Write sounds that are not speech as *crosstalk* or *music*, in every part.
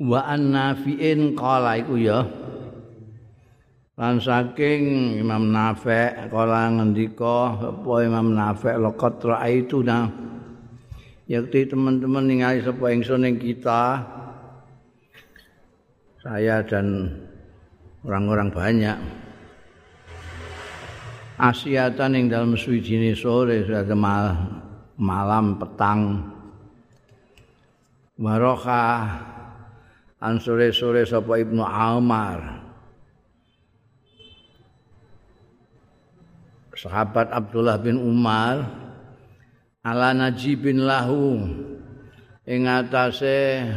wa annafiin qala iku ya. Lan saking Imam Nafi' kala ngendika apa Imam Nafi' laqad ra'aituna? Yakti teman-teman ningali sapa ingsun ing kita saya dan orang-orang banyak. Asiatan ing dalam suwijine sore sudah malam petang. Waroka an sore-sore sapa Ibnu Amar. Sahabat Abdullah bin Umar ala najibin lahu ing atase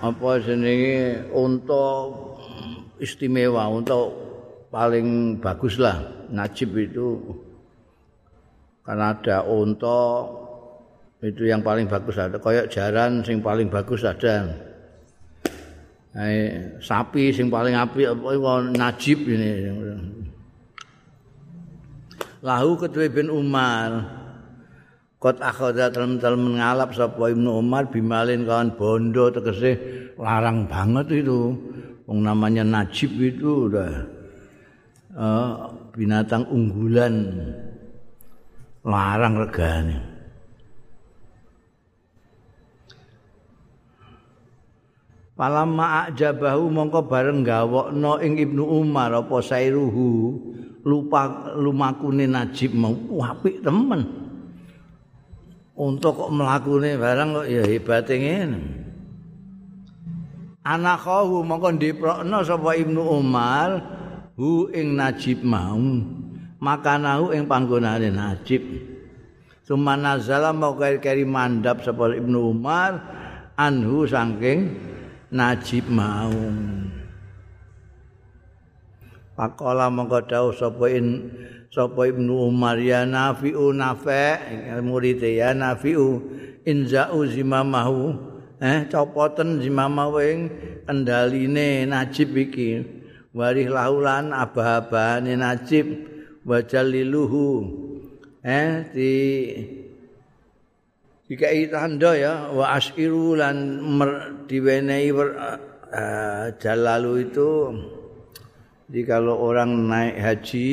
apa jenenge untuk istimewa untuk paling bagus lah najib itu. Karena ada untuk itu yang paling bagus ada. Kayak jaran sing paling bagus ada. Eh, sapi sing paling api apa najib ini. Lahu kedua bin Umar. Kot akhadha temen-temen ngalap sapa Ibnu Umar bimalin kawan bondo tegese larang banget itu. Wong namanya Najib itu udah uh, binatang unggulan. Larang regane. Palamma ajabahu mongko bareng gawokno ing Ibnu Umar apa sairuhu lupa lumakune najib mau apik temen. Untuk kok mlakune barang kok ya hebate ngene. Anakahu mongko diprokno sapa Ibnu Umar hu ing najib mau makanahu ing panggonane najib. Sumana zala mau kari mandap sapa Ibnu Umar anhu saking najib mau. Pakola mongko dawuh sapa in sapa Ibnu Umar ya Nafi'u Nafi' murid ya Nafi'u inza'u zimamahu. Eh copoten zimamahu ing kendaline Najib iki. Warih lahulan abah-abahane Najib wajaliluhu eh di dikai tanda ya wa asyiru lan diwenehi uh, jalalu itu Jadi kalau orang naik haji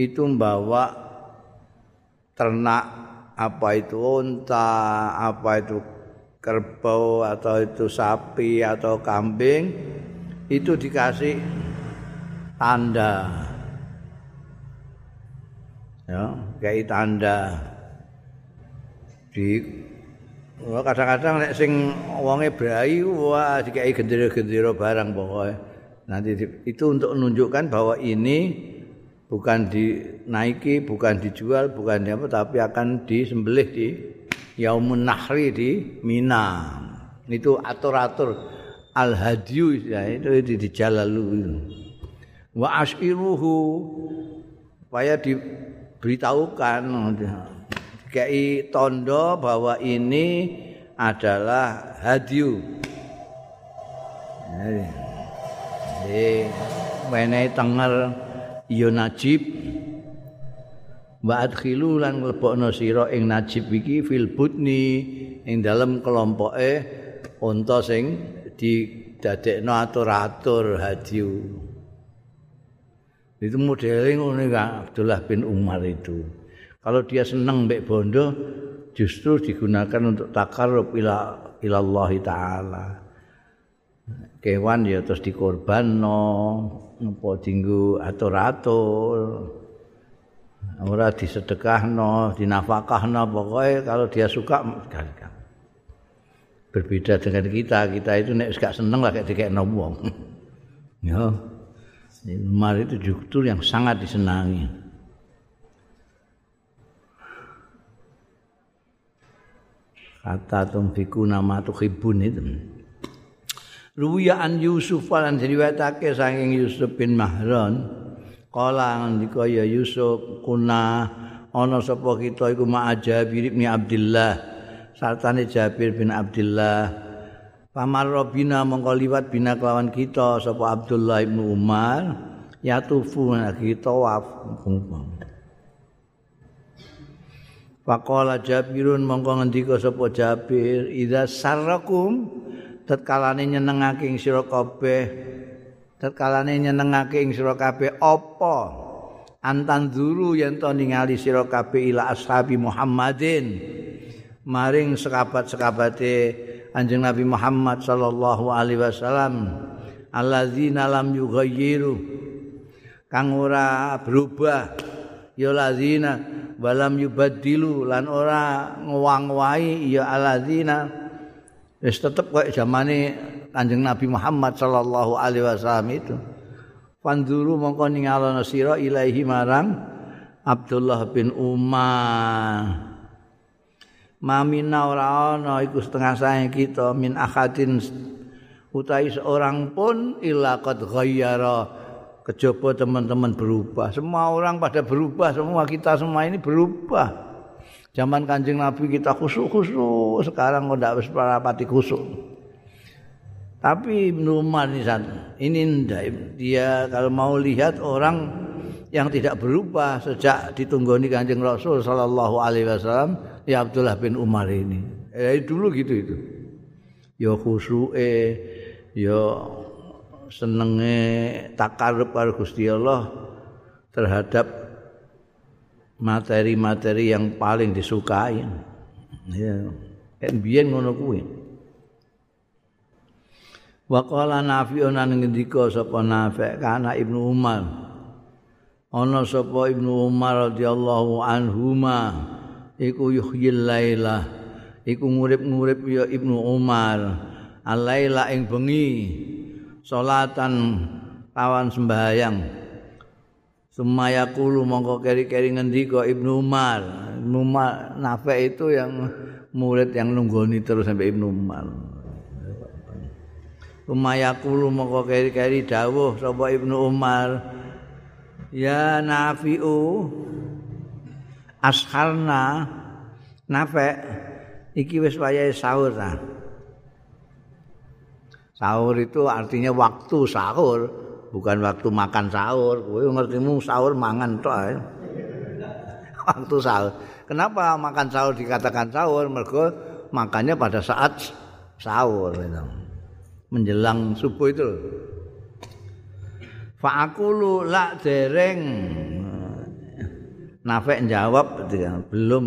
itu membawa ternak apa itu unta, apa itu kerbau atau itu sapi atau kambing itu dikasih tanda. Ya, kayak tanda di kadang-kadang nek sing wonge brai wah dikai gendera-gendera barang pokoknya. Nanti itu untuk menunjukkan bahwa ini bukan dinaiki, bukan dijual, bukan apa, tapi akan disembelih di Yaumun Nahri di Mina. Itu atur-atur al-hadyu ya, itu di, di jalalu. Wa ashiruhu supaya diberitahukan kayak tondo bahwa ini adalah hadyu. Ya, Eh, menehi tenger ya najib. Wa adkhilu lan mlebokno sira ing najib iki fil butni ing dalem kelompoke unta sing didadekno atur-atur hadiu itu modelnya ngono Abdullah bin Umar itu kalau dia senang mbek bondo justru digunakan untuk takarrub ila ilallah taala. Kewan ya terus dikorbanno apa dinggo atur-atur. Ora disedekahno dinafkahno pokoke kalau dia suka berbeda dengan kita kita itu nek gak seneng lah kayak dikekno wong. *laughs* Ya. Umar itu justru yang sangat disenangi kata tumfiku nama tuhibun itu Ruwiya an Yusuf lan diriwayatake saking Yusuf bin Mahran. Kala ngendika ya Yusuf kuna ana sapa kita iku ma Jabir bin Abdullah. Sartane Jabir bin Abdullah. Pamar Robina mongko liwat bina kelawan kita sapa Abdullah bin Umar. Ya tufu kita waf. Faqala Jabirun mongko ngendika sapa Jabir, "Idza sarrakum" tatkalane nyenengake ing sira kabeh tatkalane nyenengake ing sira kabeh apa? Antan duru yen to ningali sira kabeh ila ashabi Muhammadin. Maring sekabat-sekabate Anjing Nabi Muhammad sallallahu alaihi wasallam alladzina lam yughayyiru kang ora berubah. Ya lazina walam yubaddilu lan ora ngwang-wahi ya alladzina. Wis tetep kok zamane Kanjeng Nabi Muhammad sallallahu alaihi wasallam itu. Panduru mongko ningalono sira ilahi marang Abdullah bin Umar. Mamina ora ana iku setengah sae kita min akhatin utahi seorang pun illa qad ghayyara kejaba teman-teman berubah. Semua orang pada berubah. Semua kita semua ini berubah. Zaman kanjeng nabi kita khusuk-khusuk. Sekarang udah wis parapati khusuk. Tapi Umar ini dia kalau mau lihat orang yang tidak berubah sejak ditunggoni kanjeng Rasul Sallallahu Alaihi Wasallam ya Abdullah bin Umar ini. Eh dulu gitu itu. Ya khusuke, ya senenge takarub karo Gusti Allah terhadap materi-materi yang paling disukai. Ya, kan biyen ngono kuwi. Wa qala Nafi'un ngendika sapa Nafi' kana Ibnu Umar. Ana sapa Ibnu Umar radhiyallahu anhuma. iku yuhyil laila iku ngurip-ngurip ya Ibnu Umar alaila ing bengi salatan kawan sembahyang. Sumaya kulu mongko keri-keri ngendika Ibnu Umar? Ibnu Umar nafe itu yang murid yang nunggoni terus sampai Ibnu Umar. Sumaya kulu mongko keri-keri dawuh sapa Ibnu Umar? Ya nafi'u asharna nafe iki wis wayahe sahur ta sahur itu artinya waktu sahur bukan waktu makan sahur. Kowe ngertimu sahur mangan tok *laughs* waktu sahur. Kenapa makan sahur dikatakan sahur? Mergo makannya pada saat sahur gitu. menjelang subuh itu. Fa'akulu la dereng. Nafek jawab belum.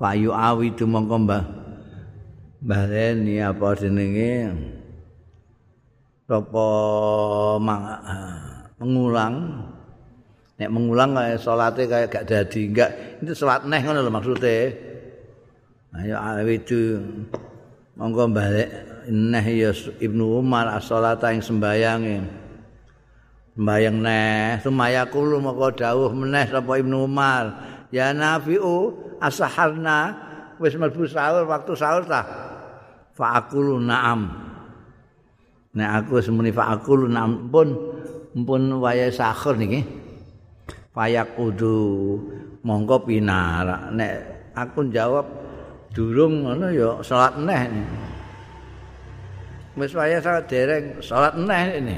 Fayu awi tu mongko mbah. Baleni apa jenenge? Apa mengulang? Nek mengulang kayak salate kayak gak dadi, enggak itu salat neh ngono lho maksude. Ayo awi tu monggo balik neh ya Ibnu Umar as-salata ing sembayange. Mbayang neh sumaya kulo moko dawuh meneh sapa Ibnu Umar ya nafiu asaharna wis mlebu sahur waktu sahur ta fa aqulu na'am. Nek aku semuni fa aqulu na'am pun pun waya sahur niki. Payak udu mongko pinara nek aku jawab durung ngono ya salat neh wis waya salat dereng salat neh ini.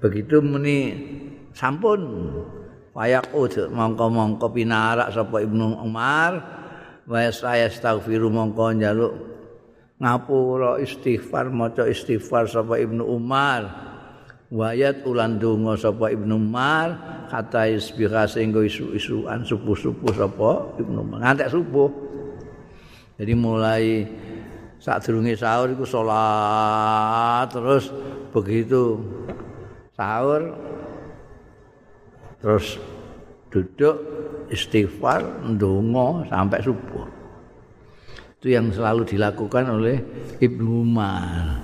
Begitu muni sampun. Wayak ud mongko-mongko pinarak sapa Ibnu Umar. Wa saya astaghfiru mongko njaluk ngapura istighfar maca istighfar sapa Ibnu Umar. Wayat ulan donga sapa Ibnu Umar kata isbira sehingga isu-isuan subuh-subuh sapa Ibnu Umar. Ngantek subuh. Jadi mulai saat durunge sahur iku salat terus begitu sahur terus duduk istighfar ndonga sampai subuh itu yang selalu dilakukan oleh Ibnu Umar.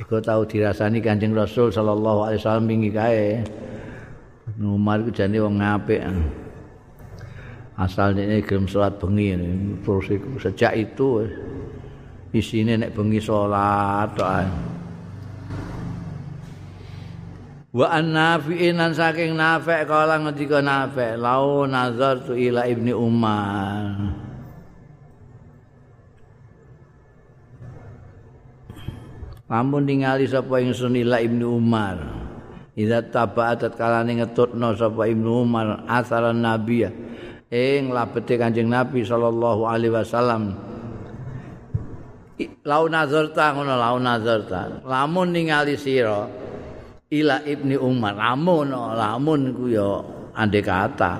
Iku tahu dirasani Kanjeng Rasul sallallahu alaihi wasallam wingi kae. Ibnu Umar iku jane wong apik. Asal ini gelem salat bengi terus sejak itu isine nek bengi salat tok wa annafi'in saking nafek kala ngendika nafek lau nazartu ila ibni umar Lamun ningali sapa ingsun ila Ibnu Umar. Idza taba'at kalane ngetutno sapa Ibnu Umar asaran Nabi ing labete Kanjeng Nabi sallallahu alaihi wasallam. lau nazarta ngono lau nazarta lamun ningali sira ila ibni umar lamun lamun ku ya andai kata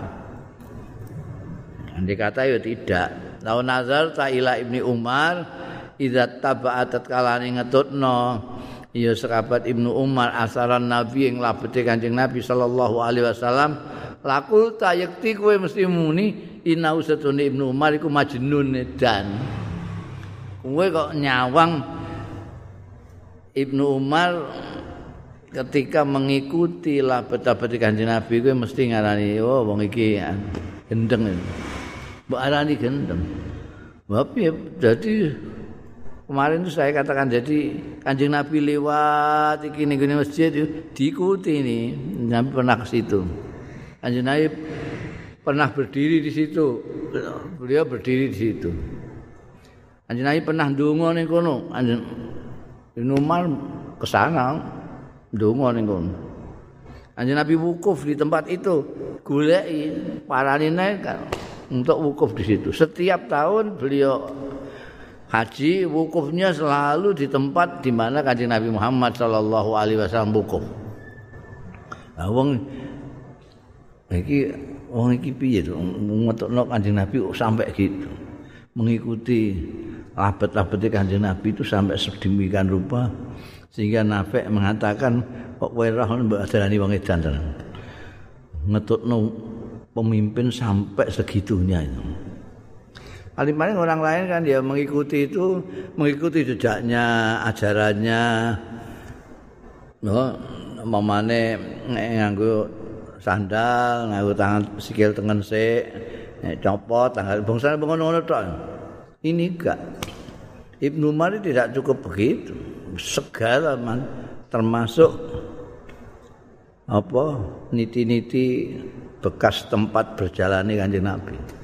andai kata ya tidak lau nazarta ila ibni umar idza taba'at kalane ngetutno ya sahabat ibnu umar asaran nabi yang labete kanjeng nabi sallallahu alaihi wasallam lakul tayekti kowe mesti muni inau satune ibnu umar iku majnun dan kowe kok nyawang Ibnu Umar ketika mengikuti lah beta-beta kanjeng Nabi kowe mesti ngarani oh wong iki gendeng. Mbok arani gendeng. Tapi jadi kemarin itu saya katakan jadi kanjeng Nabi lewat iki ning masjid diikuti ini Nabi pernah ke situ. Kanjeng Nabi pernah berdiri di situ. Beliau berdiri di situ. Kanjeng Nabi pernah ndonga ning kono. Kanjeng Umar ke sana ndonga ning kono. Kanjeng Nabi wukuf di tempat itu, goleki paranine untuk wukuf di situ. Setiap tahun beliau haji wukufnya selalu di tempat di mana Kanjeng Nabi Muhammad sallallahu alaihi wasallam wukuf. Nah, wong iki wong iki piye to ngetokno Kanjeng Nabi sampai gitu. Mengikuti labet-labet kanjeng Nabi itu sampai sedemikian rupa sehingga Nafek mengatakan kok kowe roh mbok adarani wong edan tenan. Ngetutno pemimpin sampai segitunya itu. Paling-paling orang lain kan dia mengikuti itu, mengikuti jejaknya, ajarannya. No, mamane nganggo sandal, nganggo tangan sikil tengen sik, copot tanggal bangsa ngono-ngono tok. Ini enggak. Ibnu Umar tidak cukup begitu. Segala man, termasuk apa niti-niti bekas tempat berjalannya kanjeng Nabi.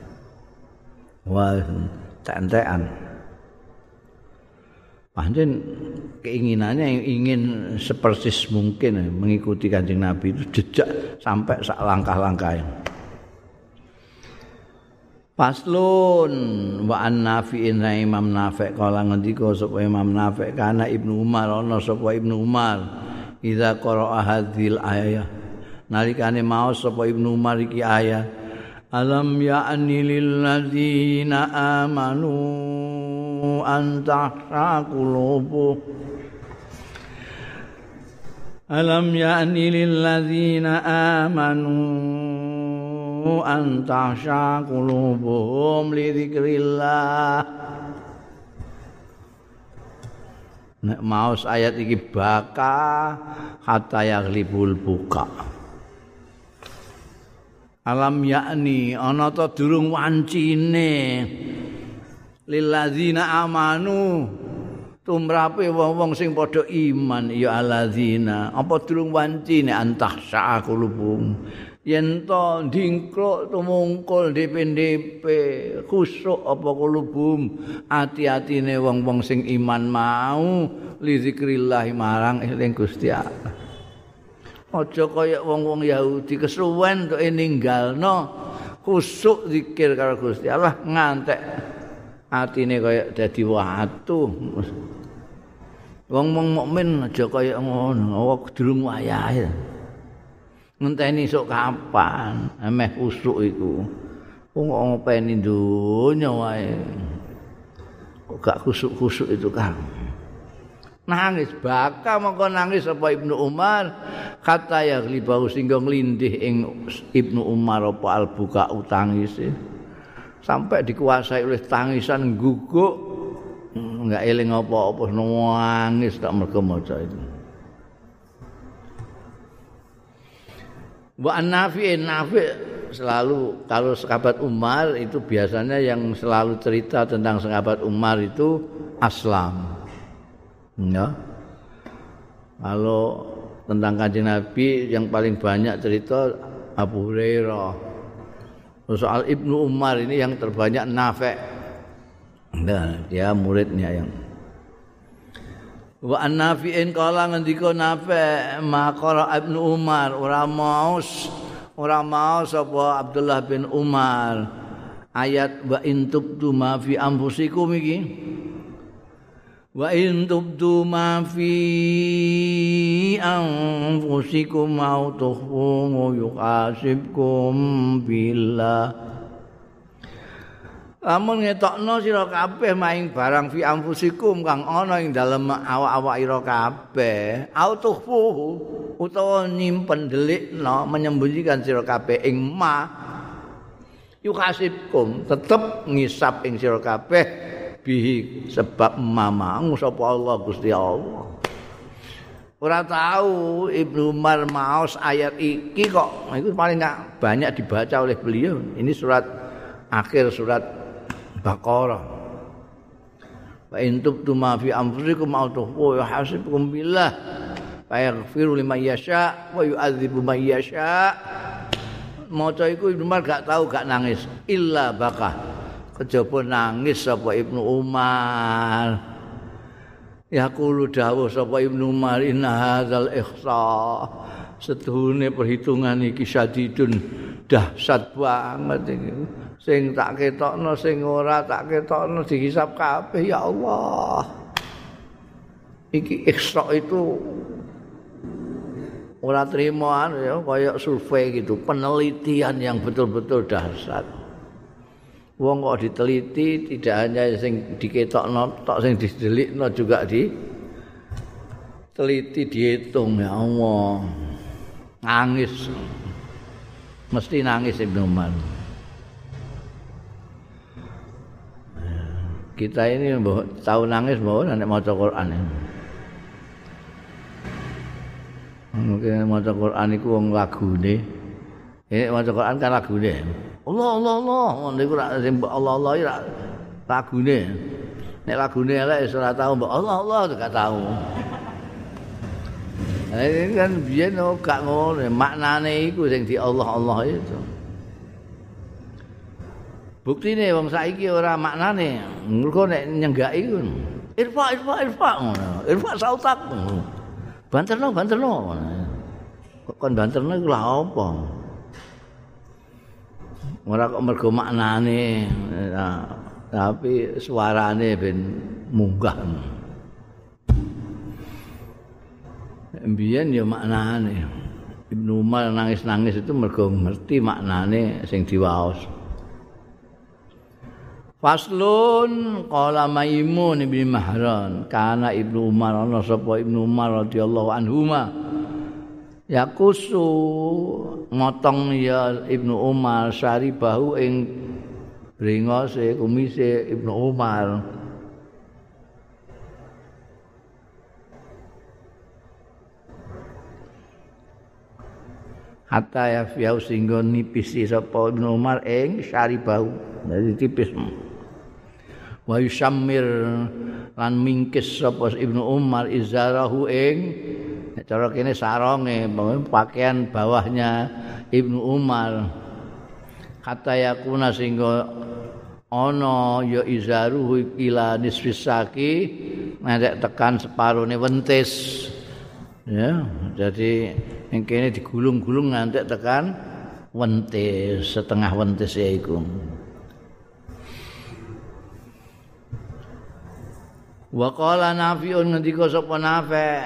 Wah, tentean. Panjen keinginannya ingin sepersis mungkin mengikuti kanjeng Nabi itu jejak sampai sak langkah-langkah yang. Paslun wa an nafi'in na imam nafi' kala ngendika sapa imam nafi' kana ibnu umar ana sapa ibnu umar idza qara'a hadzal ayah nalikane maos sapa ibnu umar iki ayat alam ya'ni lil ladzina amanu an tahsa qulubu alam ya'ni lil ladzina amanu an tasha qulubuhum li dzikrillah nek maos ayat iki baka hatta yaghlibul buka alam yakni ana ta durung wancine. Lilladzina amanu tumrape wong-wong sing padha iman ya alladzina. Apa durung wancine? Antah sa'qulubum yen to dingkluk tumungkul DPDP khusuk apa kulubum ati-atine wong-wong sing iman mau li zikrillah marang eling Gusti Allah aja kaya wong-wong Yahudi kesuwen tok ninggalno khusuk zikir karo Gusti Allah ngantek atine kaya dadi watu. Wong-wong mukmin aja kaya ngono durung wayahe. Ngenteni sok kapan? Emeh usuk iku. Wong ngopeni donya wae. Kok gak kusuk-kusuk itu kan nangis baka mongko nangis apa Ibnu Umar? Kata ya libau singgo nglindih ing Ibnu Umar apa albuka utangis sampai dikuasai oleh tangisan guguk. Enggak eling apa-apa nangis tak mergo maca itu. Wa Nafi Nafi selalu kalau sahabat Umar itu biasanya yang selalu cerita tentang sahabat Umar itu Aslam. Ya. Kalau tentang kanjeng Nabi yang paling banyak cerita Abu Hurairah. Soal Ibnu Umar ini yang terbanyak Nafi. Nah, dia muridnya yang wa annafi'in kala ngendika nafi maqara ibnu umar ora maus ora maus sapa abdullah bin umar ayat wa in tubtu ma fi anfusikum iki wa in tubdu ma fi anfusikum au tukhfu yuhasibkum billah. Lamun ngetokno sira kabeh maing barang fi anfusikum kang ana ing dalem awak-awak ira kabeh autuhfu utawa nyimpen delikno menyembunyikan sira kabeh ing ma yuhasibkum tetep ngisap ing sira kabeh bihi sebab mamang sapa Allah Gusti Allah. Ora tahu Ibnu Umar maos ayat iki kok itu paling gak banyak dibaca oleh beliau. Ini surat akhir surat Baqarah. Wa in tubtu ma fi anfusikum aw tukhfu yuhasibkum billah fa yaghfiru liman yasha wa yu'adzibu man yasha. Maca iku Ibnu Umar gak tahu gak nangis illa bakah. Kejaba nangis sapa Ibnu Umar? Ya kulo dawuh sapa Ibnu Umar inna hadzal ihsa setuhune perhitungan iki sadidun dahsyat banget iki. Sing tak ketokno sing ora tak ketokno dihisab kabeh ya Allah. Iki ihsa itu ora terima ya kayak survei gitu penelitian yang betul-betul dahsyat wong kok diteliti tidak hanya sing diketokno tok sing didelikno juga di teliti dihitung ya Allah nangis mesti nangis Ibnu Umar kita ini tahu nangis bahwa nek maca Quran ini. Mungkin maca Quran iku wong lagune. Eh maca Quran kan lagune. Allah Allah Allah. Niku rak Allah Allah rak lagune. Nek lagune elek wis ora tau mbok Allah Allah gak tau. Ini kan biyen gak ngono. Maknane iku sing di Allah Allah itu buktine wong saiki ora maknane. Mergo nek nyenggaki iku irfa irfa irfa ngono. Irfa sautak banterno banterno kok kon banterno iku lha apa ora kok mergo maknane nah, tapi suarane ben munggah. Mbiyen ya maknane Ibnu Umar nangis-nangis itu mergo ngerti maknane sing diwaos. Faslun qala Maimun bin Mahran kana Ibnu Umar ana sapa Ibnu Umar radhiyallahu anhuma yakusu motong ya Ibnu Umar sari bahu ing bringose kumise Ibnu Umar. Hatta ya fiau singgo nipis sapa Ibnu Umar ing sari bahu. Jadi tipis wa yusammir lan mingkis sapa Ibnu Umar izarahu ing cara kene saronge pakaian bawahnya Ibnu Umar. Kata yakuna sehingga ana ya izaruhu ila nisfisaki nek tekan separone wentis. Ya jadi yang kene digulung-gulung nganti tekan wentis setengah wentis ya iku Wa qala nafi'un ngendika sapa nafi'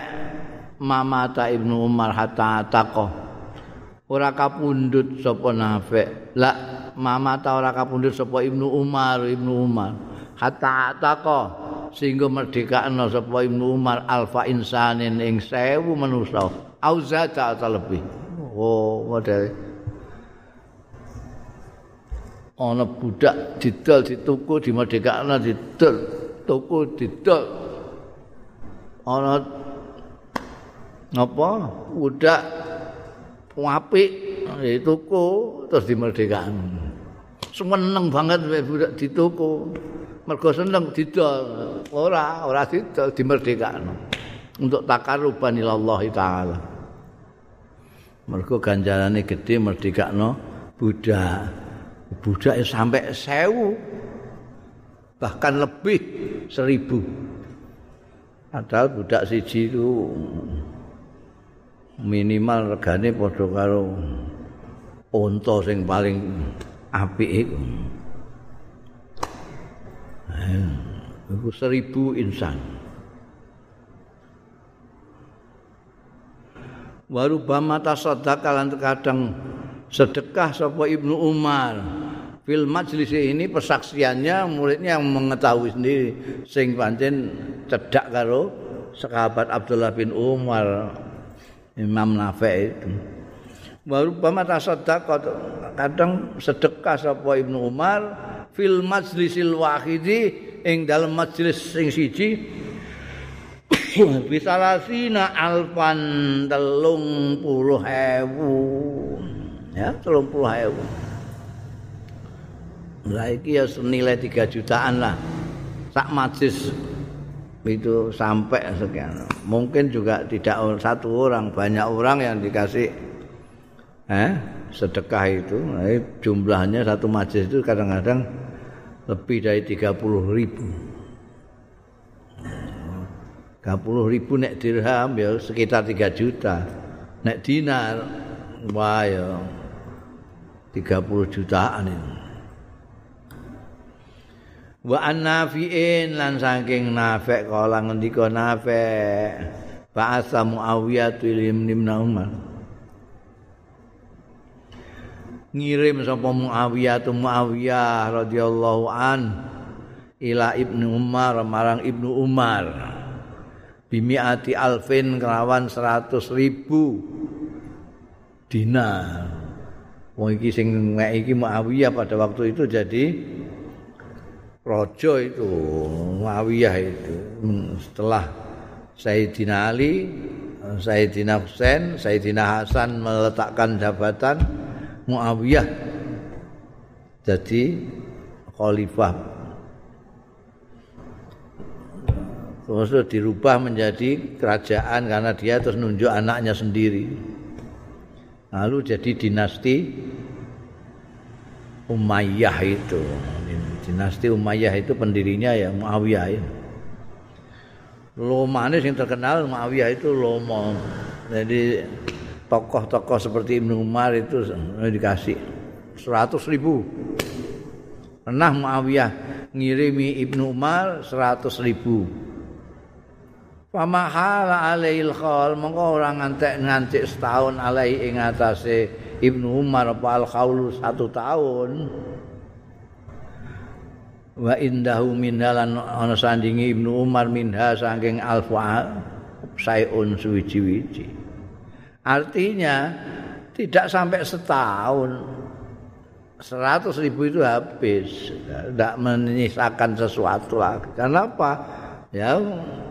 mamata ibnu umar hatta taqa. Ora kapundhut sapa nafek la mamata ora kapundhut sapa ibnu umar ibnu umar. Hatta taqa. Sehingga merdekakno sapa ibnu umar alfa insanin ing sewu manusa. Auzata atau lebih. Oh model. Ana budak didol dituku dimerdekakno didol tuku didol ana apa? Budak apik dituku terus dimerdekakan. Seneng banget budak dituku. Mergo seneng didol. Ora ora didol dimerdekakan. Untuk takaruban ilallah taala. Mergo ganjarane gede merdekakno budak. Budak sampai sewu bahkan lebih seribu. Padahal budak siji itu minimal regane padha karo unta sing paling apik iku. Eh, iku seribu insan. Warubah mata sadaka lan terkadang sedekah sapa Ibnu Umar. Fil majlis ini persaksiannya muridnya yang mengetahui sendiri. Sing pancen cedak karo sahabat Abdullah bin Umar Imam Nafi itu. Baru bama tasaddaq kadang sedekah sapa Ibnu Umar fil majlisil wahidi ing dalam majlis sing siji. *coughs* Bisalasina alfan telung puluh hewu ya telung puluh hewu Lagi ya senilai tiga jutaan lah. Sak majlis itu sampai sekian. Mungkin juga tidak satu orang banyak orang yang dikasih eh sedekah itu. Eh, jumlahnya satu majlis itu kadang-kadang lebih dari 30 ribu. 30 ribu nek dirham ya sekitar 3 juta. Nek dinar wah ya 30 jutaan ini wa annafiin lan saking nafek kala ngendika nafek. Ba'asa muawiyah tilim nimna umar. Ngirim sapa muawiyah tu muawiyah radhiyallahu an ila ibnu umar marang ibnu umar. Bimiati alfin kelawan seratus ribu dinar. Wong iki sing mek iki Muawiyah pada waktu itu jadi rojo itu Muawiyah itu. Setelah Sayyidina Ali, Sayyidina Husain, Sayyidina Hasan meletakkan jabatan Muawiyah jadi khalifah. Terus dirubah menjadi kerajaan karena dia terus nunjuk anaknya sendiri. Lalu jadi dinasti Umayyah itu dinasti Umayyah itu pendirinya ya Muawiyah ya. Lomane yang terkenal Muawiyah itu Lomo jadi tokoh-tokoh seperti Ibnu Umar itu dikasih 100 ribu. Pernah Muawiyah ngirimi Ibnu Umar 100 ribu. Pamahala alail khol mongko ora ngantek ngantik setahun alai ing atase Ibnu Umar apa al khaulu satu tahun wa indahu minhalan ana sandingi Ibnu Umar minha saking alfa sayun suwiji-wiji artinya tidak sampai setahun seratus ribu itu habis. Tidak menyisakan sesuatu lagi. Karena apa? Ya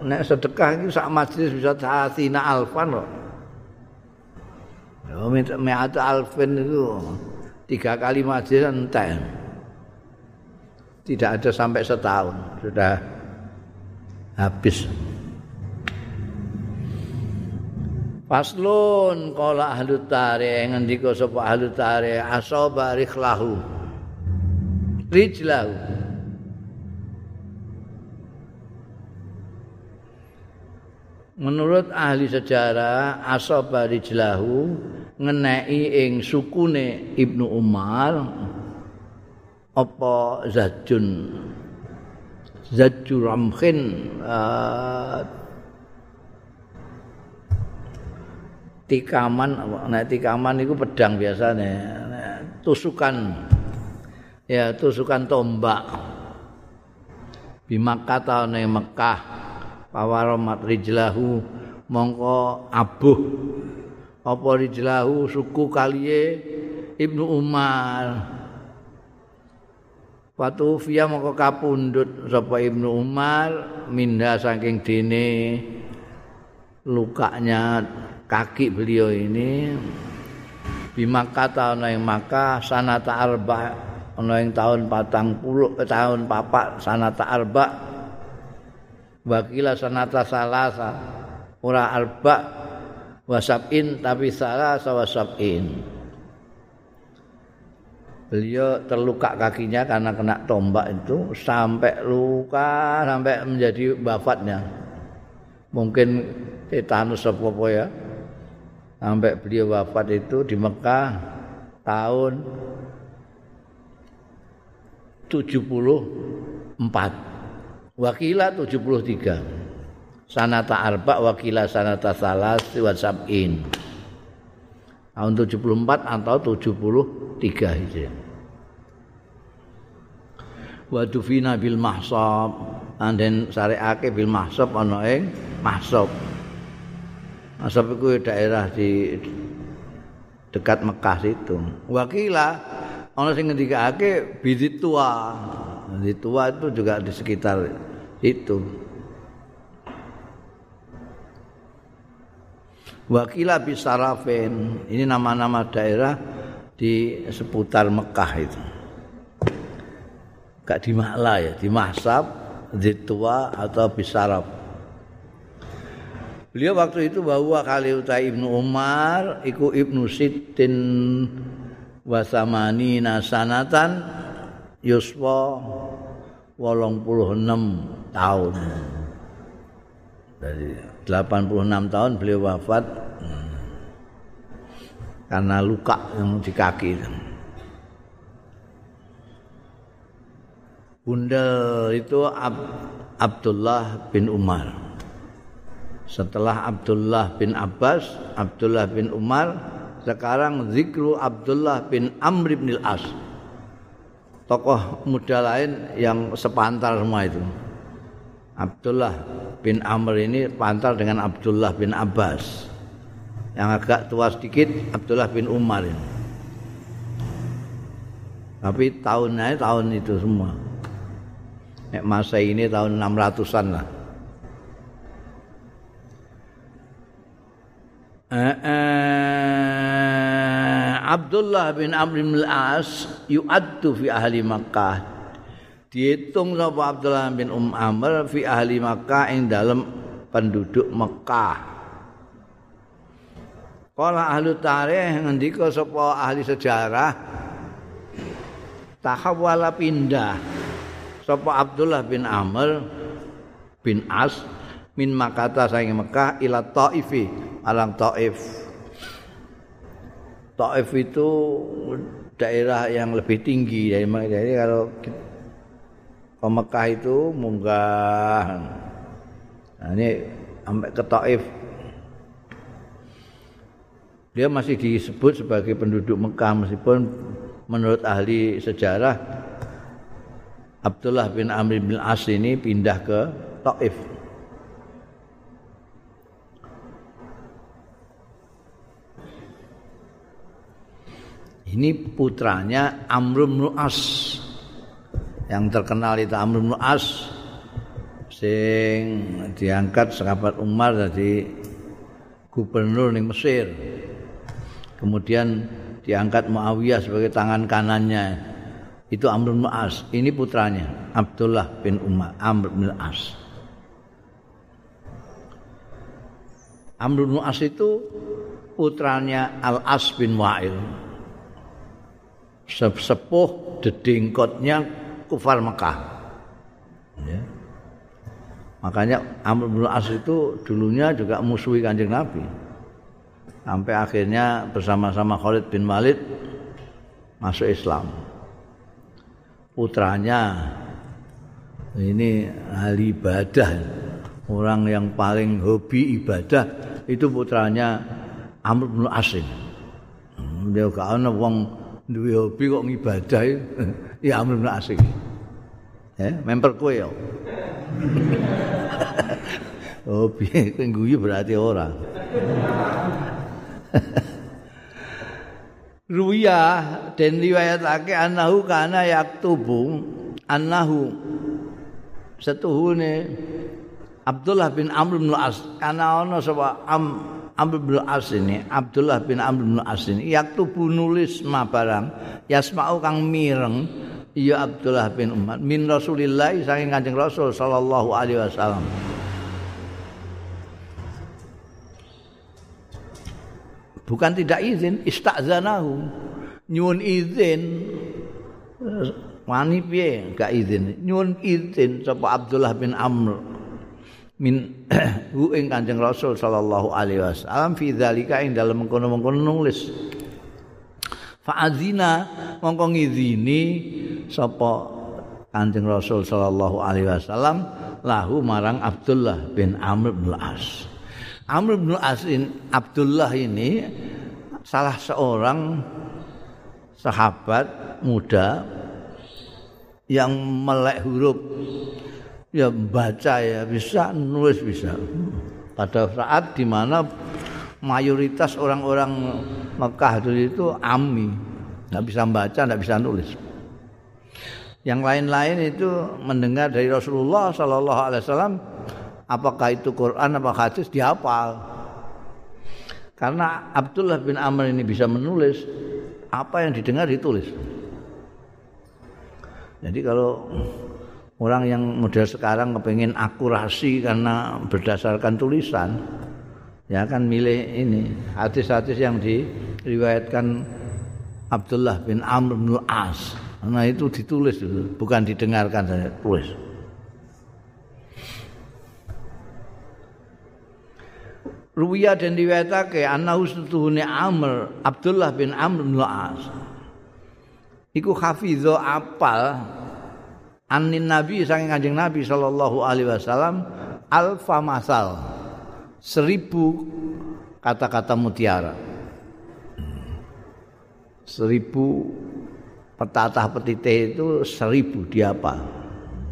nek sedekah iki sak majelis bisa satina alfan kok ya minta alfin itu tiga kali majelis entek tidak ada sampai setahun. Sudah habis. Faslun kala ahlu tarikh ngendika sapa ahlu tarikh asaba rikhlahu. Rijlahu. Menurut ahli sejarah asaba rijlahu ngeneki ing sukune Ibnu Umar apa Zajun Zajur Ramkhin uh, tikaman nek tikaman itu pedang biasanya tusukan. Ya tusukan tombak. Bimakata ning Mekah pawaramat rijlahu mongko abuh. Apa rijlahu? Suku kaliye Ibnu Umar Watu fiya mongko kapundhut sapa Ibnu Umar minda saking dene lukanya kaki beliau ini. Bimakata ana ing maka sanata arba ana ing tahun patang puluh tahun papak sanata arba. Wakila sanata salasa ora arba wasabin tapi salah wasabin beliau terluka kakinya karena kena tombak itu sampai luka sampai menjadi wafatnya. Mungkin tetanus apa ya. Sampai beliau wafat itu di Mekah tahun 74 wakila 73 sanata arba wakila sanata salas wa sab'in tahun 74 atau 73 Hijriah. Wa dufina bil mahsab anden sareake bil mahsab ana ing mahsab. Mahsab iku daerah di dekat Mekah situ. Wakila ana sing ngendikake bidit tua. Bidit tua itu juga di sekitar itu. Wakila Bisarafin ini nama-nama daerah di seputar Mekah itu. Gak di Makla ya, di Mahsab, di Tua atau Bisaraf. Beliau waktu itu bahwa kali utai Ibnu Umar, iku Ibnu Sitin wasamani nasanatan yuswa wolong puluh enam tahun. Dari 86 tahun beliau wafat karena luka yang di kaki. Bunda itu Ab Abdullah bin Umar. Setelah Abdullah bin Abbas, Abdullah bin Umar, sekarang zikru Abdullah bin Amr bin Al-As. Tokoh muda lain yang sepantar semua itu. Abdullah bin Amr ini pantar dengan Abdullah bin Abbas. Yang agak tua sedikit Abdullah bin Umar ini. Tapi tahunnya tahun itu semua. Nek masa ini tahun 600-an lah. Eh, eh, Abdullah bin Amr bin Al-As yu'addu fi ahli Makkah dihitung sapa Abdullah bin Um Amr fi ahli Makkah ing dalam penduduk Mekah. Kala ahli tarikh ngendika sapa ahli sejarah tahawala pindah sapa Abdullah bin Amr bin As min Makata saking Mekah ila Taifi alang Taif. Taif itu daerah yang lebih tinggi dari jadi kalau ke Mekah itu munggah. Nah, ini sampai ke Taif. Dia masih disebut sebagai penduduk Mekah meskipun menurut ahli sejarah Abdullah bin Amr bin As ini pindah ke Taif. Ini putranya Amr bin As yang terkenal itu Amr bin As sing diangkat sahabat Umar jadi gubernur di Mesir. Kemudian diangkat Muawiyah sebagai tangan kanannya. Itu Amr bin As. Ini putranya Abdullah bin Umar, Amr bin As. Amr bin As itu putranya Al-As bin Wa'il. Sepuh dedengkotnya kufar Mekah. Ya. Makanya Amr bin As itu dulunya juga musuhi kanjeng Nabi. Sampai akhirnya bersama-sama Khalid bin Walid masuk Islam. Putranya ini ahli ibadah. Orang yang paling hobi ibadah itu putranya Amr bin As. Hmm, dia gak ana wong duwe hobi kok ngibadah ya *laughs* Amr bin As Ya, member kowe ya. *laughs* hobi guyu berarti ora. *laughs* Ruya dan riwayatake anahu kana yaktubu annahu. Setuhune Abdullah bin Amr bin As kana ana sapa? Am Amr bin As ini Abdullah bin Amr bin As ini. Yaktubu nulis ma barang yasma'u kang mireng ya Abdullah bin Umar. Min Rasulillah saking Kanjeng Rasul sallallahu alaihi wasallam bukan tidak izin istazanahu. Nyuwun izin. Wani piye? Gak izin. Nyuwun izin sapa Abdullah bin Amr min *clears throat* hu ing Kanjeng Rasul sallallahu alaihi wasallam fi dzalika ing dalem mengkono-mengkono nulis. Fa azina mongko ngizini sapa Kanjeng Rasul sallallahu alaihi wasallam lahu marang Abdullah bin Amr bin As Amr bin As in, Abdullah ini salah seorang sahabat muda yang melek huruf. Ya baca ya bisa nulis bisa. Pada saat di mana mayoritas orang-orang Mekah dulu itu ami nggak bisa baca nggak bisa nulis. Yang lain-lain itu mendengar dari Rasulullah Sallallahu Alaihi Wasallam apakah itu Quran apa hadis dihafal karena Abdullah bin Amr ini bisa menulis apa yang didengar ditulis jadi kalau orang yang model sekarang kepengen akurasi karena berdasarkan tulisan, ya kan milih ini hadis-hadis yang diriwayatkan Abdullah bin Amr bin As. Nah itu ditulis itu, bukan didengarkan saja, tulis. Ruwiyah dan diwetake anna ustuhune Amr Abdullah bin Amr bin As iku hafizho apal anin nabi saking kanjeng nabi sallallahu alaihi wasallam alfa masal seribu kata-kata mutiara. Seribu petatah petite itu seribu diapa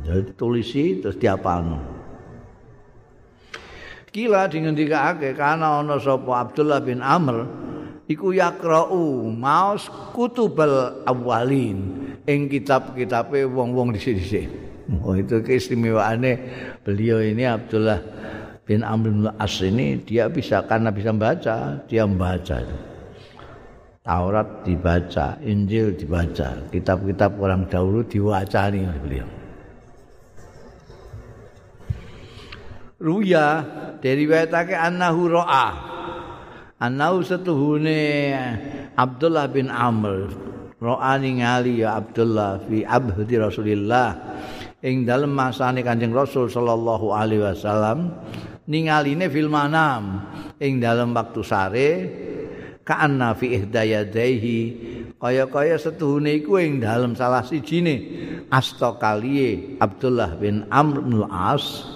jadi tulisi terus diapalno kila dengan dikake karena ono sopo Abdullah bin Amr iku yaqra'u maos kutubal awalin ing kitab-kitabe wong-wong dhisik-dhisik. Oh itu keistimewaannya beliau ini Abdullah bin Amr bin As ini dia bisa karena bisa membaca, dia membaca. Taurat dibaca, Injil dibaca, kitab-kitab orang dahulu diwacani oleh beliau. Ruya dari wetake annahu ra'ah Anau setuhune Abdullah bin Amr. Ro'ani ngali ya Abdullah fi abdi Rasulillah. Ing dalem masane Kanjeng Rasul sallallahu alaihi wasallam ningaline fil manam. Ing dalem waktu sare ka'anna fi ihdayadaihi. Kaya-kaya setuhune iku ing dalem salah sijine. Asta kaliye Abdullah bin Amr bin As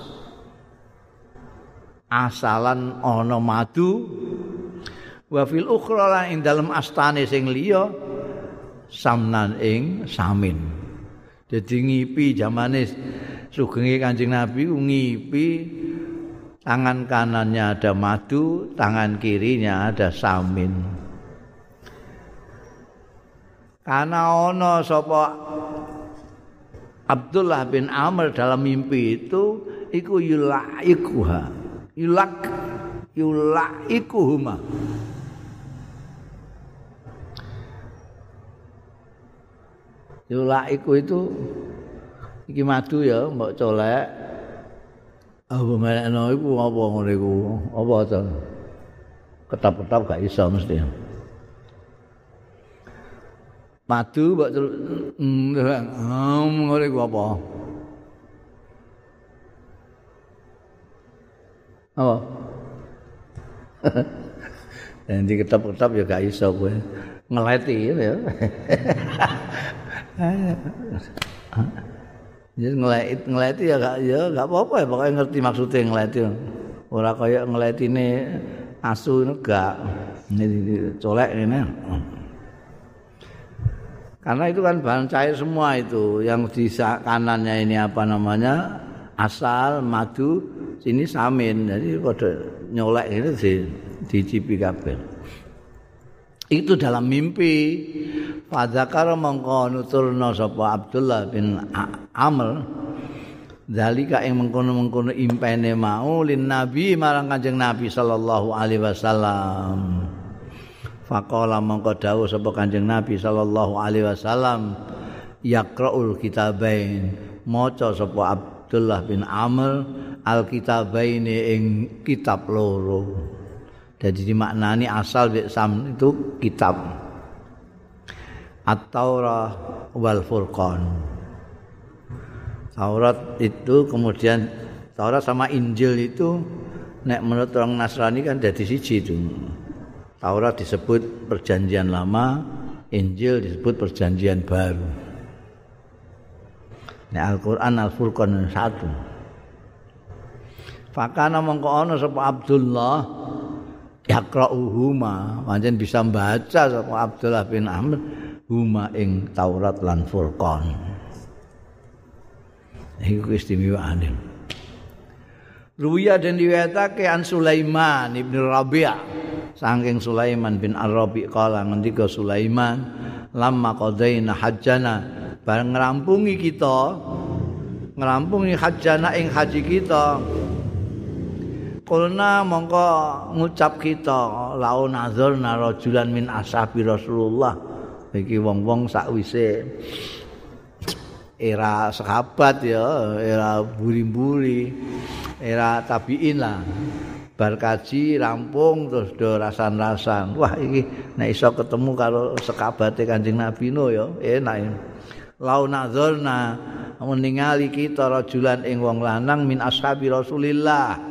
asalan ana madu. Wa fil ukhra lan ing dalem astane sing liya samnan ing samin. Dadi ngipi zamane sugenge Kanjeng Nabi ngipi tangan kanannya ada madu tangan kirinya ada samin. Karena ono sapa Abdullah bin Amr dalam mimpi itu iku yulaikuha yulak yulaikuhuma Yulaiku itu iki madu ya mbok colek. Apa menekno iku apa ngene iku? Apa to? Ketap-ketap gak iso mesti. Madu mbok hmm ngene iku apa? Apa? *laughs* Dan di ketap-ketap ya gak iso kowe. Ngeleti ya. *laughs* Jadi ngelet ngeleti ya gak ya gak apa-apa ya pokoknya ngerti maksudnya ngeleti. Ora kaya ngeleti ini asu ini gak ini colek ini. Karena itu kan bahan cair semua itu yang di kanannya ini apa namanya asal madu sini samin jadi pada nyolek ini di dicipi kabel. Itu dalam mimpi Fadzakar mongko nuturna sapa Abdullah bin Amr Zalika ing mengkono-mengkono impene mau lin Nabi marang Kanjeng Nabi sallallahu alaihi wasallam. Faqala mongko dawuh sapa Kanjeng Nabi sallallahu alaihi wasallam yaqraul kitabain maca sapa Abdullah bin Amr al kitabain ing kitab loro. Jadi dimaknani asal sam itu kitab. At-Taurah wal Furqan. Taurat itu kemudian Taurat sama Injil itu nek menurut orang Nasrani kan jadi siji itu. Taurat disebut perjanjian lama, Injil disebut perjanjian baru. Nek Al-Qur'an Al-Furqan satu. Fakana mongko ana sapa Abdullah yaqra'uhuma pancen bisa baca sapa Abdullah bin Amr huma ing Taurat lan Furqan. Iku istimewaane Ruya dan diwetake an Sulaiman ibn Rabi' saking Sulaiman bin Ar-Rabi' kala ngendika Sulaiman lamma qadaina hajjana. Bareng ngrampungi kita ngrampungi hajjana ing haji kita Kulna mongko ngucap kita lau nazar narajulan min ashabi Rasulullah. Iki wong-wong sakwise era sahabat ya era buri-buri era tabiin lah. Bar kaji rampung terus do rasan-rasan. Wah iki nek iso ketemu karo sekabate Kanjeng Nabi no ya enak lau nazarna meningali kita rajulan ing wong lanang min ashabi Rasulillah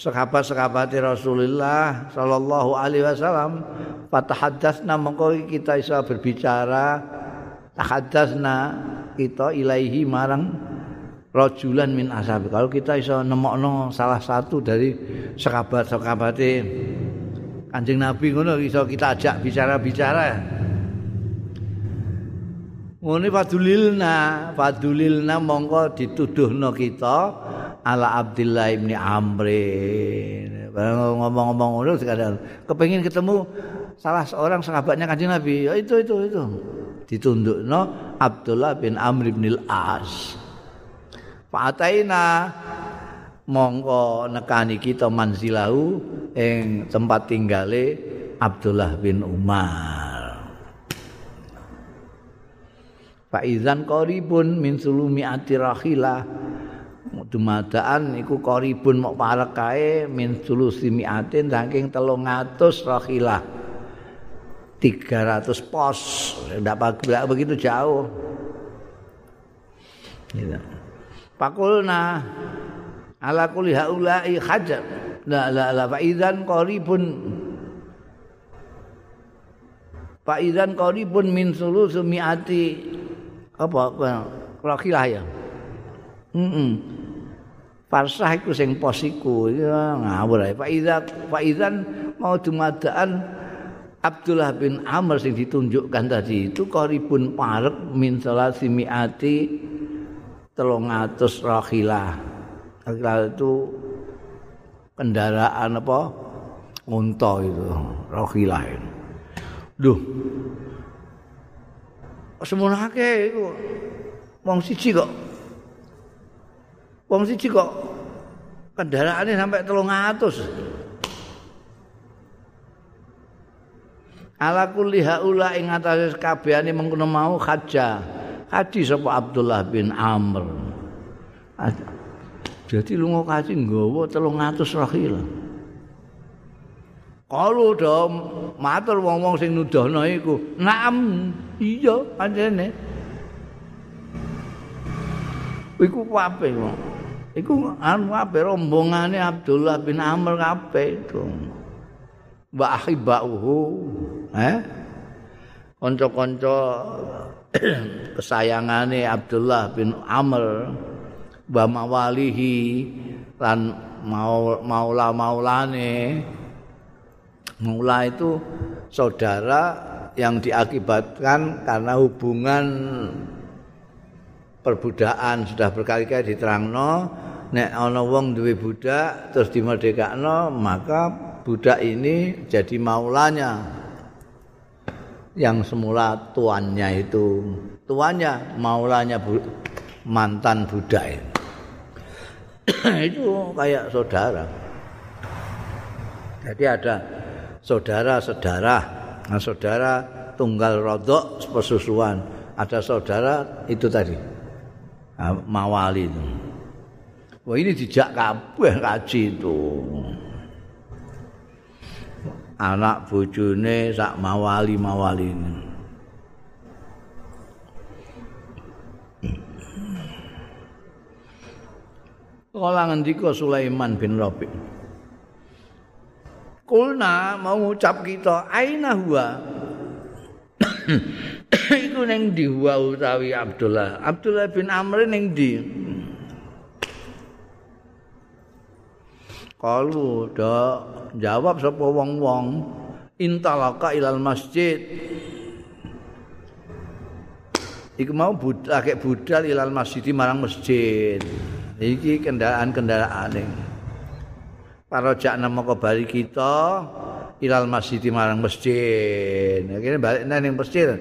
sahabat-sahabat Rasulullah sallallahu alaihi wasallam fatahaddatsna mengko kita bisa berbicara tahaddatsna kita ilaihi marang rajulan min ashabi kalau kita bisa nemokno salah satu dari sahabat-sahabat Kanjeng Nabi ngono iso kita ajak bicara-bicara. Ngene fadulilna, fadulilna mongko dituduhno kita ala Abdullah bin Amr. Ngomong-ngomong ngono sekadar kepengin ketemu salah seorang sahabatnya Kanjeng Nabi. Ya itu itu itu. Ditundukno Abdullah bin Amr bin Al-As. Fa'ataina mongko nekani kita manzilahu ing tempat tinggale Abdullah bin Umar. Faizan qaribun min sulumi atirahilah dumadaan iku qaribun mok parek kae min sulusi miatin saking 300 rahilah 300 pos. Ndak begitu jauh. Gitu. Pakulna ala kulli haula'i hajar. La la la fa idzan qaribun. Fa idzan qaribun min sulusi miati. Apa rahilah ya? Heeh. Farsah iku sing pos iku ngawur ae. Pak Idzan mau dumadaan Abdullah bin Amr sing ditunjukkan tadi itu qaribun parek min salasi miati 300 rahilah. Rahilah itu kendaraan apa? Unta itu, rahilah. Duh. Semono akeh iku. Wong siji kok Wong siji kok kendaraane sampai 300. Ala kulli haula ing atase kabehane mengkono mau haja. Haji sapa Abdullah bin Amr. Jadi lunga kaji nggawa 300 rahil. Kalau do matur wong-wong sing nuduhno iku, "Naam, iya pancene." Iku apa wong? Iku anu ape rombongane Abdullah bin Amr kabeh itu. Wa ahibauhu, eh? Kanca-kanca *clears throat* kesayangane Abdullah bin Amr wa mawalihi lan maula-maulane. Maula itu saudara yang diakibatkan karena hubungan perbudakan sudah berkali-kali diterangno nek ana wong duwe budak terus dimerdekakno maka budak ini jadi maulanya. Yang semula tuannya itu tuannya maulanya bu, mantan budak itu. *clears throat* itu kayak saudara. Jadi ada saudara-saudara nah, saudara tunggal rodok persusuan ada saudara itu tadi mawali itu. Wah ini dijak kabeh kaji itu. Anak bojone sak mawali-mawali ini. Kala ngendika Sulaiman bin Rabi. Kulna mau ngucap kita aina huwa *coughs* iku ning ndi wa utawi Abdullah. Abdullah bin Amr ning ndi? kalu do jawab sapa wong-wong? Intalaka ilal masjid. Iku mau budal kayak budal ilal masjid marang masjid. Iki kendaraan-kendaraan para jak nama kembali kita ilal masjid marang masjid. Akhirnya balik nang masjid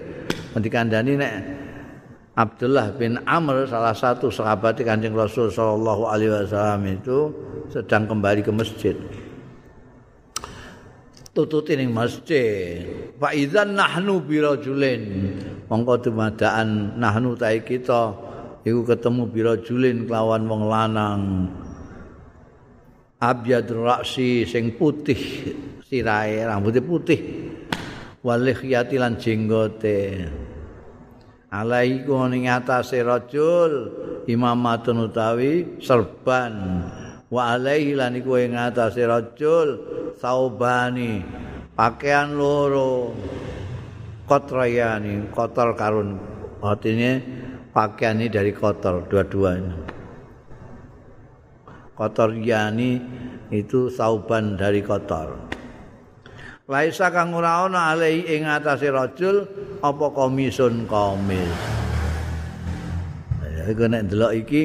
nanti kandani nek Abdullah bin Amr salah satu sahabat Kanjeng Rasul sallallahu alaihi wasallam itu sedang kembali ke masjid. Tututi ning masjid. Fa idzan nahnu bi rajulin. Mongko dumadaan nahnu ta kita iku ketemu bi rajulin kelawan wong lanang. Abyad raksi sing putih sirahe, rambutnya putih. Walih lan jenggote. alaiku ning atase rajul imamatun utawi serban. Wa alaihi lan iku ing atase rajul saubani pakaian loro kotrayani kotor karun. Artinya pakaian ini dari kotor dua-duanya. Kotor yani itu sauban dari kotor Laisa kang ora ana alai ing atase rajul apa komisun komis. Ya iku nek delok iki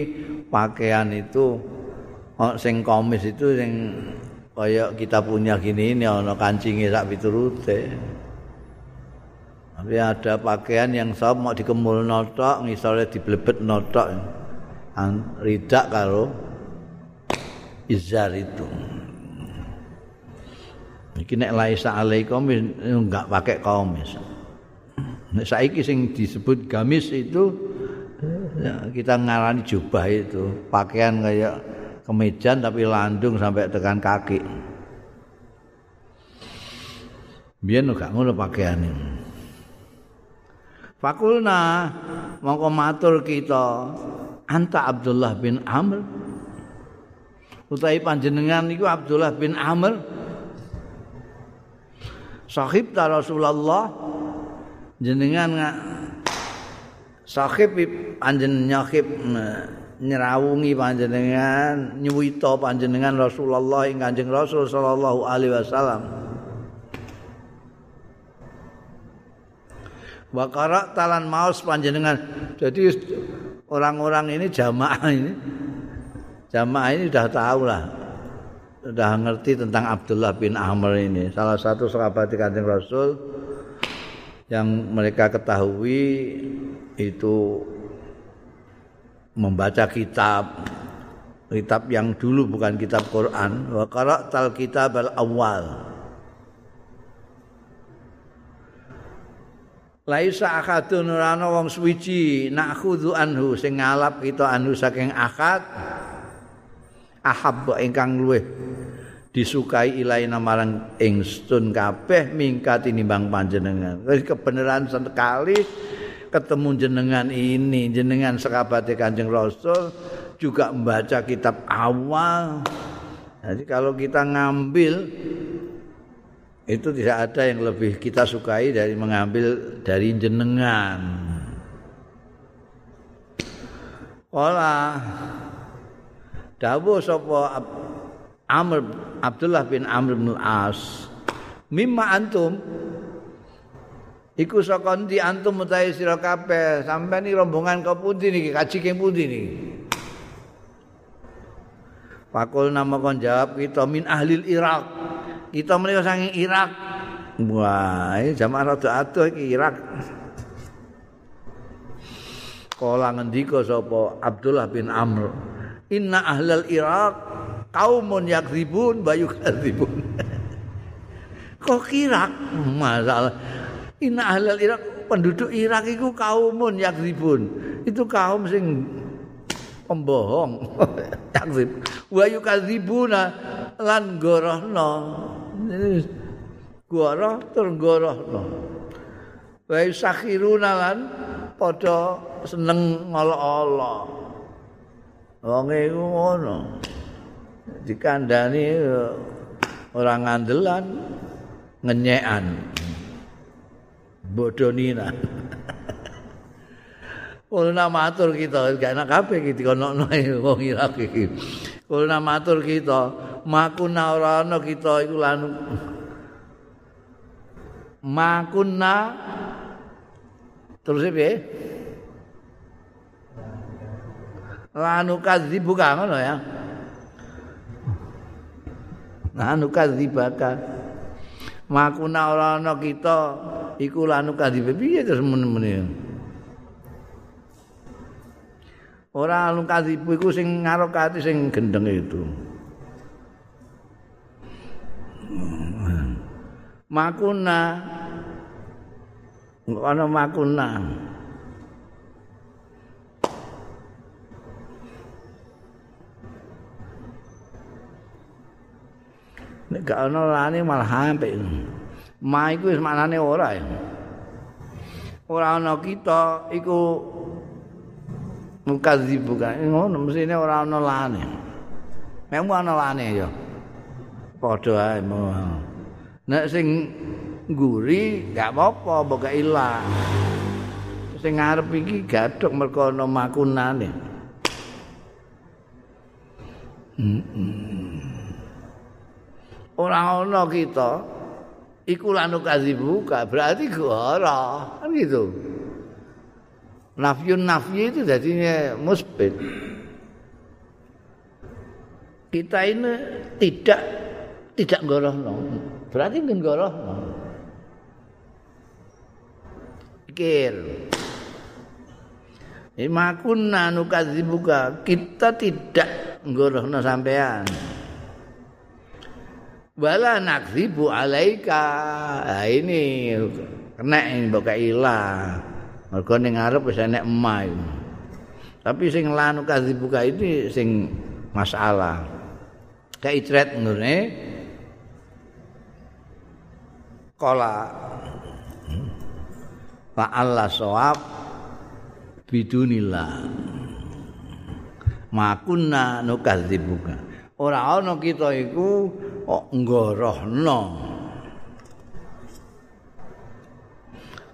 pakaian itu oh, sing komis itu sing kaya kita punya gini ini ana kancinge sak piturute. Tapi ada pakaian yang sop mau dikemul notok, ngisore diblebet notok. Ridak karo izar itu. Iki nek laisa alaikum enggak pakai kamis. Nek saiki sing disebut gamis itu ya, kita ngarani jubah itu, pakaian kayak kemejan tapi landung sampai tekan kaki. Biyen enggak ngono pakaiane. Fakulna mongko matur kita anta Abdullah bin Amr utawi panjenengan iku Abdullah bin Amr sahib ta Rasulullah. Jenengan nggak sahib panjen nyahib nyerawungi panjenengan nyuwita panjenengan Rasulullah ing Kanjeng Rasul sallallahu alaihi wasallam. Wakara talan maus panjenengan. Jadi orang-orang ini jamaah ini jamaah ini sudah tahu lah sudah ngerti tentang Abdullah bin Amr ini. Salah satu sahabat di kanjeng Rasul yang mereka ketahui itu membaca kitab kitab yang dulu bukan kitab Quran. Wa qara'tal kitab al awal Laisa akadun nurana wong suwiji nakhudhu anhu sing ngalap kita anhu saking akad ahab ingkang luweh disukai ilaina marang ingsun kabeh mingkat tinimbang panjenengan. Kebenaran sekali ketemu jenengan ini, jenengan sekabate Kanjeng Rasul juga membaca kitab awal. Jadi kalau kita ngambil itu tidak ada yang lebih kita sukai dari mengambil dari jenengan. Olah dawuh sapa Amr Abdullah bin Amr bin As mimma antum iku saka ndi antum utahe sira kabeh sampeyan iki rombongan ke pundi niki kaji ke pundi niki Pakul nama kon jawab kita min ahli Irak. Kita menika saking Irak. Wah, jamaah rada adoh iki Irak. Kala ngendika sapa Abdullah bin Amr. Inna ahlal Irak kaumun yakribun bayu kadribun *laughs* kok Irak masalah inna ahlal Irak penduduk Irak itu kaumun yakribun itu kaum sing pembohong. *laughs* Yakrib bayu kadribuna lan gorohno goroh tur gorohno bayu sakhiruna lan padha seneng ngolok-olok wong iku ngono. Dikandani orang ngandelan ngenyekan. Bodonina *laughs* Kulna matur kita gak enak kabeh iki dikono *laughs* wong Irak iki. Kulna matur kita makuna ora ana kita iku lan makuna. Terus piye lanu kadzibu ka ngono ya. Lanu kadzibaka makuna ora ana kita iku lanu kadzibu piye terus men-men ora lanu kadzibu iku sing ngarokati sing gendeng itu. Makuna. Ana makuna nek gak ana lane malah hampir ma iku wis maknane ora ya. Ora ana kita iku mukadzib bukan ngono mesine ora ana lane memang ana lane ya padha ae nek sing nguri gak apa-apa mbok ilang. Sing ngarep iki gadhok mergo ana makunane ora ana kita iku lanu kadzibu berarti gora kan gitu. Nafyun nafyi itu jadinya musbit. Kita ini tidak tidak gorohno. Berarti ngen gorohno. Pikir. Ima kunna nukadzibuka kita tidak ngorohno sampean. Wala nakzibu alaika. Nah, ini kena ini mbok ilah. Mergo ning ngarep wis enek emah. Tapi sing lanu kadzibuka ini sing masalah. Kayak icret ngene. Kala Fa Allah sawab bidunillah. Makunna nukadzibuka. Ora ana kita iku kok nggorohno.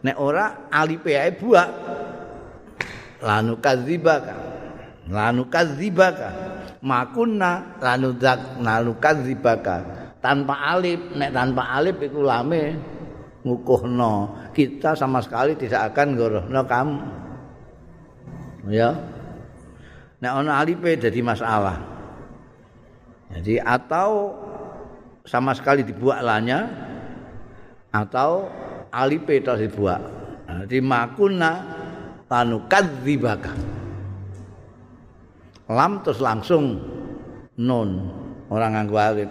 Nek ora alipe ae buak. Lanu kadzibaka. Lanu kadzibaka. Makunna lanu dak lanu kadzibaka. Tanpa alif, nek tanpa alif iku lame ngukuhno. Kita sama sekali tidak akan ngorohno kamu. Ya. Nek ana alipe dadi masalah. Jadi atau sama sekali dibuat lanya atau alipe itu dibuat. Jadi makuna tanu kadzibaka. Lam terus langsung nun orang nganggo alif.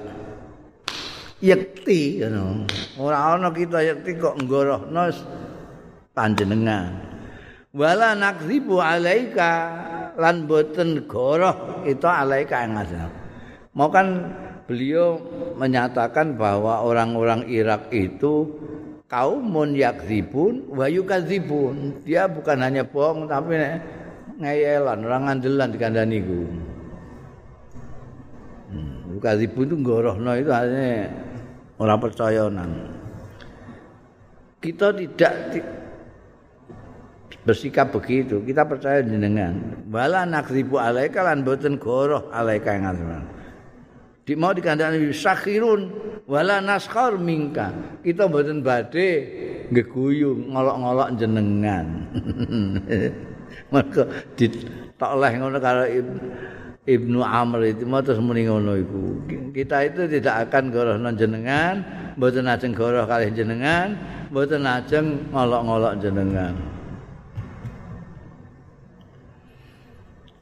Yakti ngono. Ora ana kita yakti kok nggorohno panjenengan. Wala nakzibu alaika lan boten goroh itu alaika yang Mau kan beliau menyatakan bahwa orang-orang Irak itu kaumun yakzibun wa yukadzibun. Dia bukan hanya bohong tapi ngeyelan, orang ngandelan dikandani ku. Hmm, yukadzibun itu ngorohno itu hanya orang percaya nang. Kita tidak bersikap begitu. Kita percaya jenengan. Wala nakzibu alaika lan boten goroh alaika yang. Di mau dikandani sakhirun wala naskhar mingka kita mboten badhe geguyu ngolok-ngolok jenengan. *laughs* Mergo ditoleh ngono karo Ibnu Amr itu mau terus muni ngono iku. Kita itu tidak akan goroh jenengan mboten ajeng goroh kalih jenengan mboten ajeng ngolok-ngolok jenengan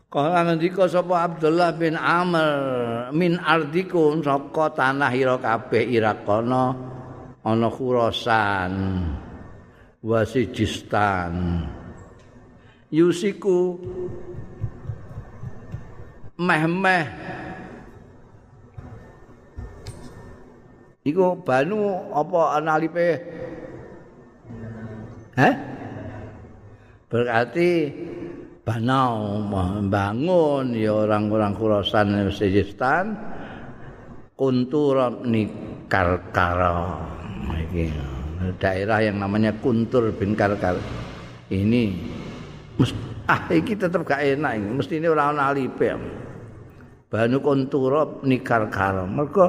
Kala ngendika sapa Abdullah bin Amr min ardikum saka tanah ira kabeh Irakono ana Khurasan Wasijistan. Yusiku meh-meh. Iku banu apa analipe? Hah? Berarti banau membangun ya orang-orang Khurasan Sejistan Kuntur ni Karkara daerah yang namanya Kuntur bin Karkar. Ini ah iki tetap gak enak ini. Mesti ini orang alip ya Banu Kontura nikar karo. Mergo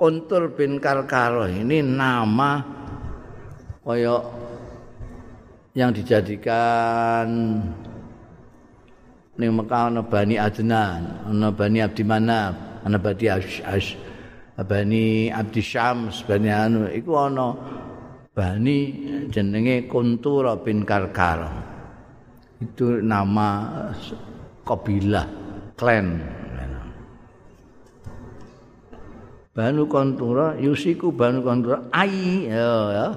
Kontur bin Karkaro ini nama kaya yang dijadikan ning Mekah ana Bani Adnan, ana Bani Abdi Manaf, ana Bani Ash, Bani Abdi Syams, Bani anu iku ana Bani jenenge Kontura bin Karkaro. Itu nama kabilah klan. Banu Kontura yusiku Banu Kontura ai ya ya.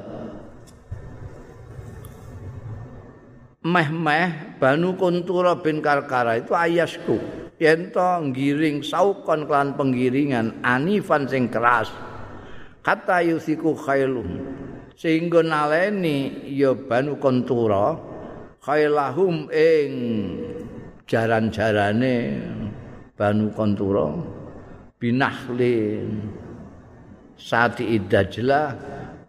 Meh-meh Banu Kontura bin Karkara itu ayasku. Yen to ngiring saukon kelan penggiringan anifan sing keras. Kata yusiku khailum. Sehingga naleni ya Banu Kontura khailahum ing jaran-jarane Banu Kontura. binahlin sati idajlah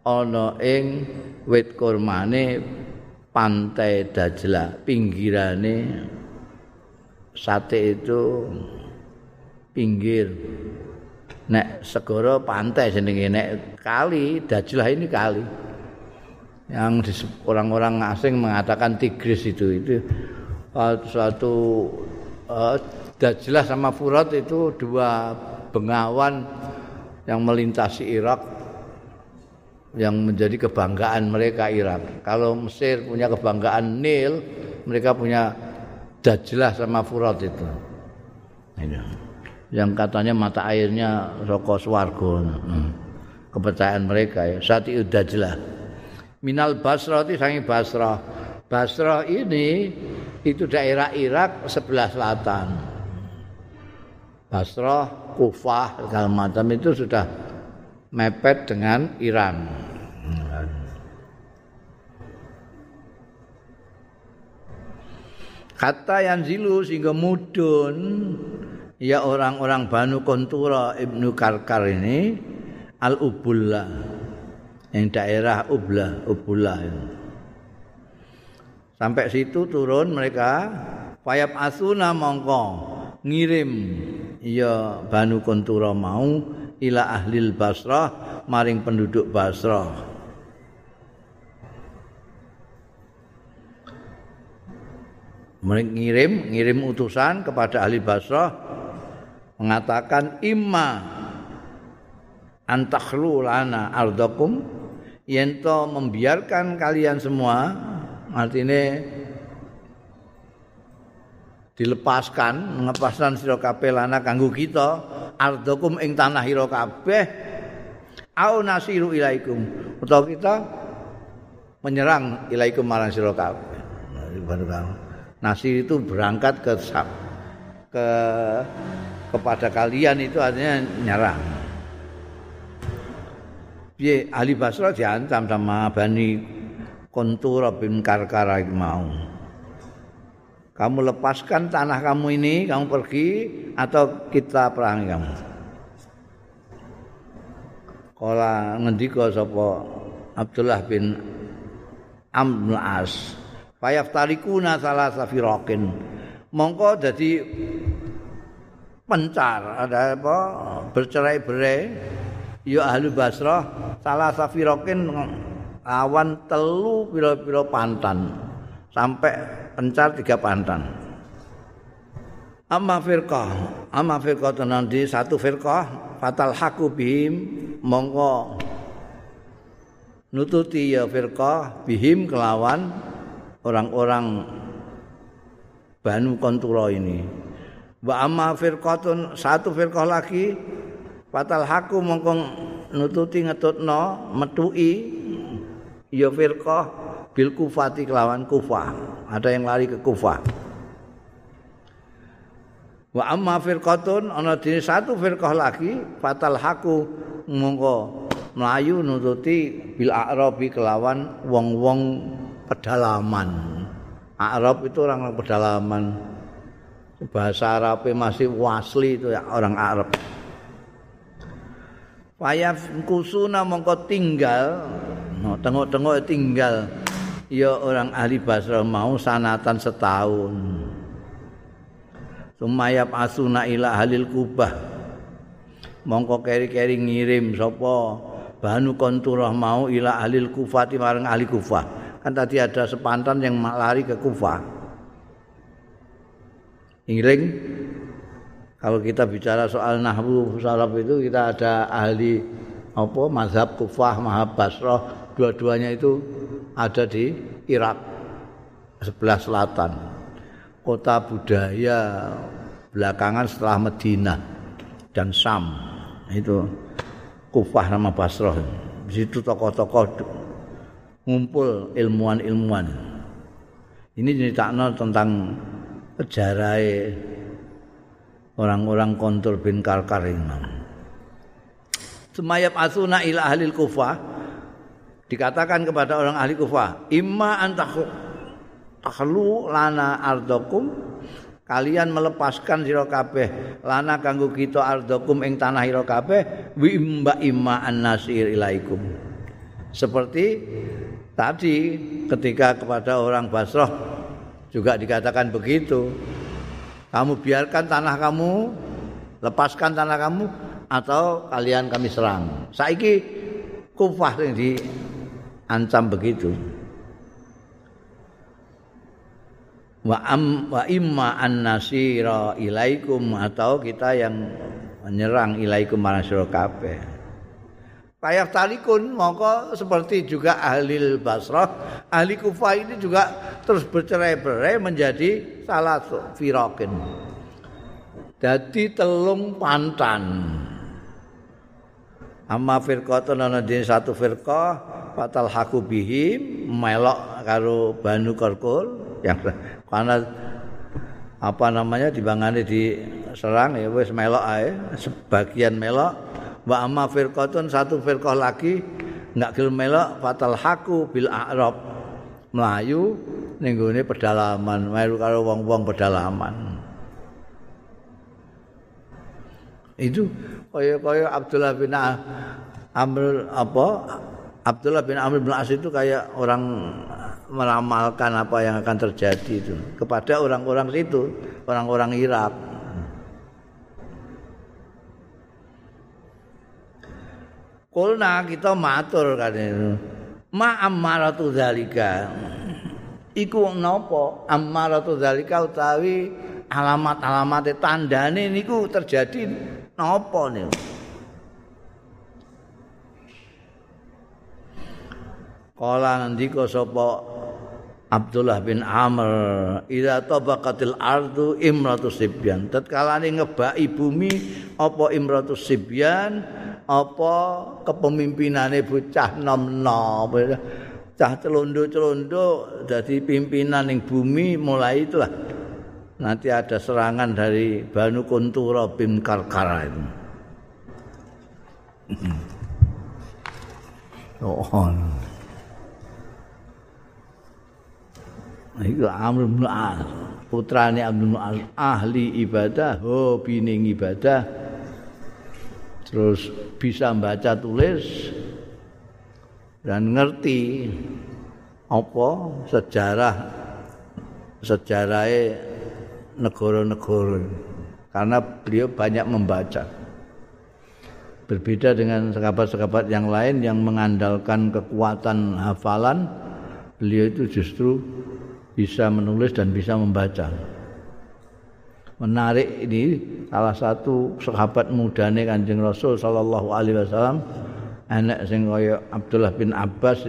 ana ing wit kurmane pantai dajlah pinggirane sate itu pinggir. Nek segara pantai jenenge nek kali dajlah ini kali. Yang orang-orang asing mengatakan Tigris itu itu suatu uh, Dajlah sama Furat itu dua bengawan yang melintasi Irak yang menjadi kebanggaan mereka Irak. Kalau Mesir punya kebanggaan Nil, mereka punya Dajlah sama Furat itu. Ini. Yang katanya mata airnya rokok swargo. Hmm. Kepercayaan mereka ya. Sati Dajlah. Minal Basra itu sangi Basra. Basra ini itu daerah Irak sebelah selatan. Basra Kufah segala macam itu sudah mepet dengan Iran. Kata yang zilu sehingga mudun ya orang-orang Banu Kontura Ibnu Karkar ini Al Ubullah yang daerah Ublah Ubullah Sampai situ turun mereka Fayab Asuna mongko ngirim ya Banu Kontura mau ila ahlil Basrah maring penduduk Basrah. Ngirim ngirim utusan kepada ahli Basrah mengatakan imma antakhlu lana ardakum yento membiarkan kalian semua artinya dilepaskan ngepaskan sira kabeh lana kanggo kita ardokum ing tanah ira kabeh au nasiru ilaikum. Utawa kita menyerang ilaikum marang sira kabeh. Nasir itu berangkat ke ke kepada kalian itu artinya nyerang. Piye ahli Basra diancam sama Bani Kontura bin Karkara mau. Kamu lepaskan tanah kamu ini, kamu pergi atau kita perangi kamu. Kala ngendika sapa Abdullah bin Amr As, fayaf tarikuna salah safirakin. Mongko jadi pencar, ada apa? Bercerai-berai ya ahli Basrah salah safirakin awan telu pira-pira pantan sampai pencar tiga pantan. Amma firqah, amma firqah nanti satu firqah. Fatal haku bihim. Mongko nututi ya firqah bihim kelawan orang-orang Banu Kontura ini. Wa amma firqatun satu firqah lagi. Fatal haku mongko nututi ngetutno metui ya firqah bil kufati kelawan kufah ada yang lari ke kufah wa amma firqatun ana dene satu firqah lagi fatal haku mongko melayu nututi bil a'rabi kelawan wong-wong pedalaman. Arab itu orang, -orang pedalaman. Bahasa Arab masih wasli itu ya orang Arab. Fayaf kusuna mongko tinggal. No, tengok-tengok tinggal ya orang ahli Basra mau sanatan setahun. sumayab asuna ila halil kubah. Mongko keri-keri ngirim sapa? Banu konturah mau ila halil kufati marang ahli kufah. Kan tadi ada sepantan yang lari ke kufah. Ngiring kalau kita bicara soal nahwu salaf itu kita ada ahli apa? Mazhab kufah mahab basrah. Dua-duanya itu ada di Irak sebelah selatan. Kota budaya belakangan setelah Medina dan Sam. Itu Kufah nama Basrah. Di situ tokoh-tokoh ngumpul ilmuwan-ilmuwan. Ini cerita tentang sejarah orang-orang kontur bin Karkar ini Semayap asuna ila ahli kufah dikatakan kepada orang ahli kufah imma antahu takhlu lana ardokum. Kalian melepaskan sira kabeh lana kanggo kita ardokum ing tanah sira kabeh wi imba imma annasir ilaikum. Seperti tadi ketika kepada orang Basrah juga dikatakan begitu kamu biarkan tanah kamu lepaskan tanah kamu atau kalian kami serang. Saiki kufah yang diancam begitu. Wa am wa imma an nasira ilaikum atau kita yang menyerang ilaikum marasira kabeh. Kayak talikun mongko seperti juga ahli Basrah ahli Kufah ini juga terus bercerai-berai menjadi salah firokin. Jadi telung pantan amma firqatun ana dene satu firqah fatal haku bihim melok karo Banu Korkul yang karena apa namanya dibangane diserang ya wis melok ae sebagian melok. Wa amma firqatun satu firqah lagi enggak gelem melok fatal haku bil a'rab. Melayu ning gone pedalaman melu karo wong-wong pedalaman. Itu kaya-kaya Abdullah bin Amr apa Abdullah bin Amr bin As itu kayak orang meramalkan apa yang akan terjadi itu kepada orang-orang situ, orang-orang Irak. Kulna kita matur kan itu. Ma ammaratu zalika. Iku napa ammaratu zalika utawi alamat-alamate tandane niku terjadi napa niku? Kala ngendika sapa Abdullah bin Amr ila tabaqatil ardu imratu sibyan. Tatkalane ngebaki bumi apa imratu sibyan? Apa kepemimpinane bocah nom-nom? Cah celondo-celondo dadi pimpinan ning bumi mulai itulah nanti ada serangan dari Banu Kuntura bin Karkara itu. *laughs* oh. Iku Amr bin As, putrane Abdul As, ahli ibadah, hobi ning ibadah. Terus bisa baca tulis dan ngerti apa sejarah sejarah negara-negara karena beliau banyak membaca. Berbeda dengan sahabat-sahabat yang lain yang mengandalkan kekuatan hafalan, beliau itu justru bisa menulis dan bisa membaca. Menarik ini salah satu sahabat mudane Kanjeng Rasul sallallahu alaihi wasallam anak sing Abdullah bin Abbas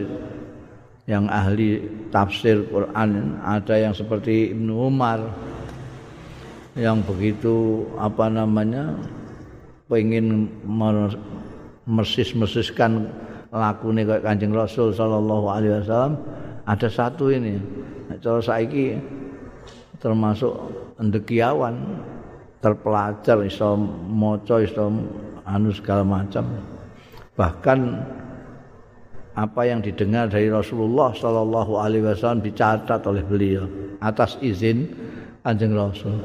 yang ahli tafsir Quran, ada yang seperti Ibnu Umar yang begitu apa namanya pengen mersis-mersiskan lakune kayak Kanjeng Rasul sallallahu alaihi wasallam ada satu ini. Cara saiki termasuk endekiawan terpelajar iso maca iso anu segala macam. Bahkan apa yang didengar dari Rasulullah Shallallahu Alaihi Wasallam dicatat oleh beliau atas izin anjing Rasul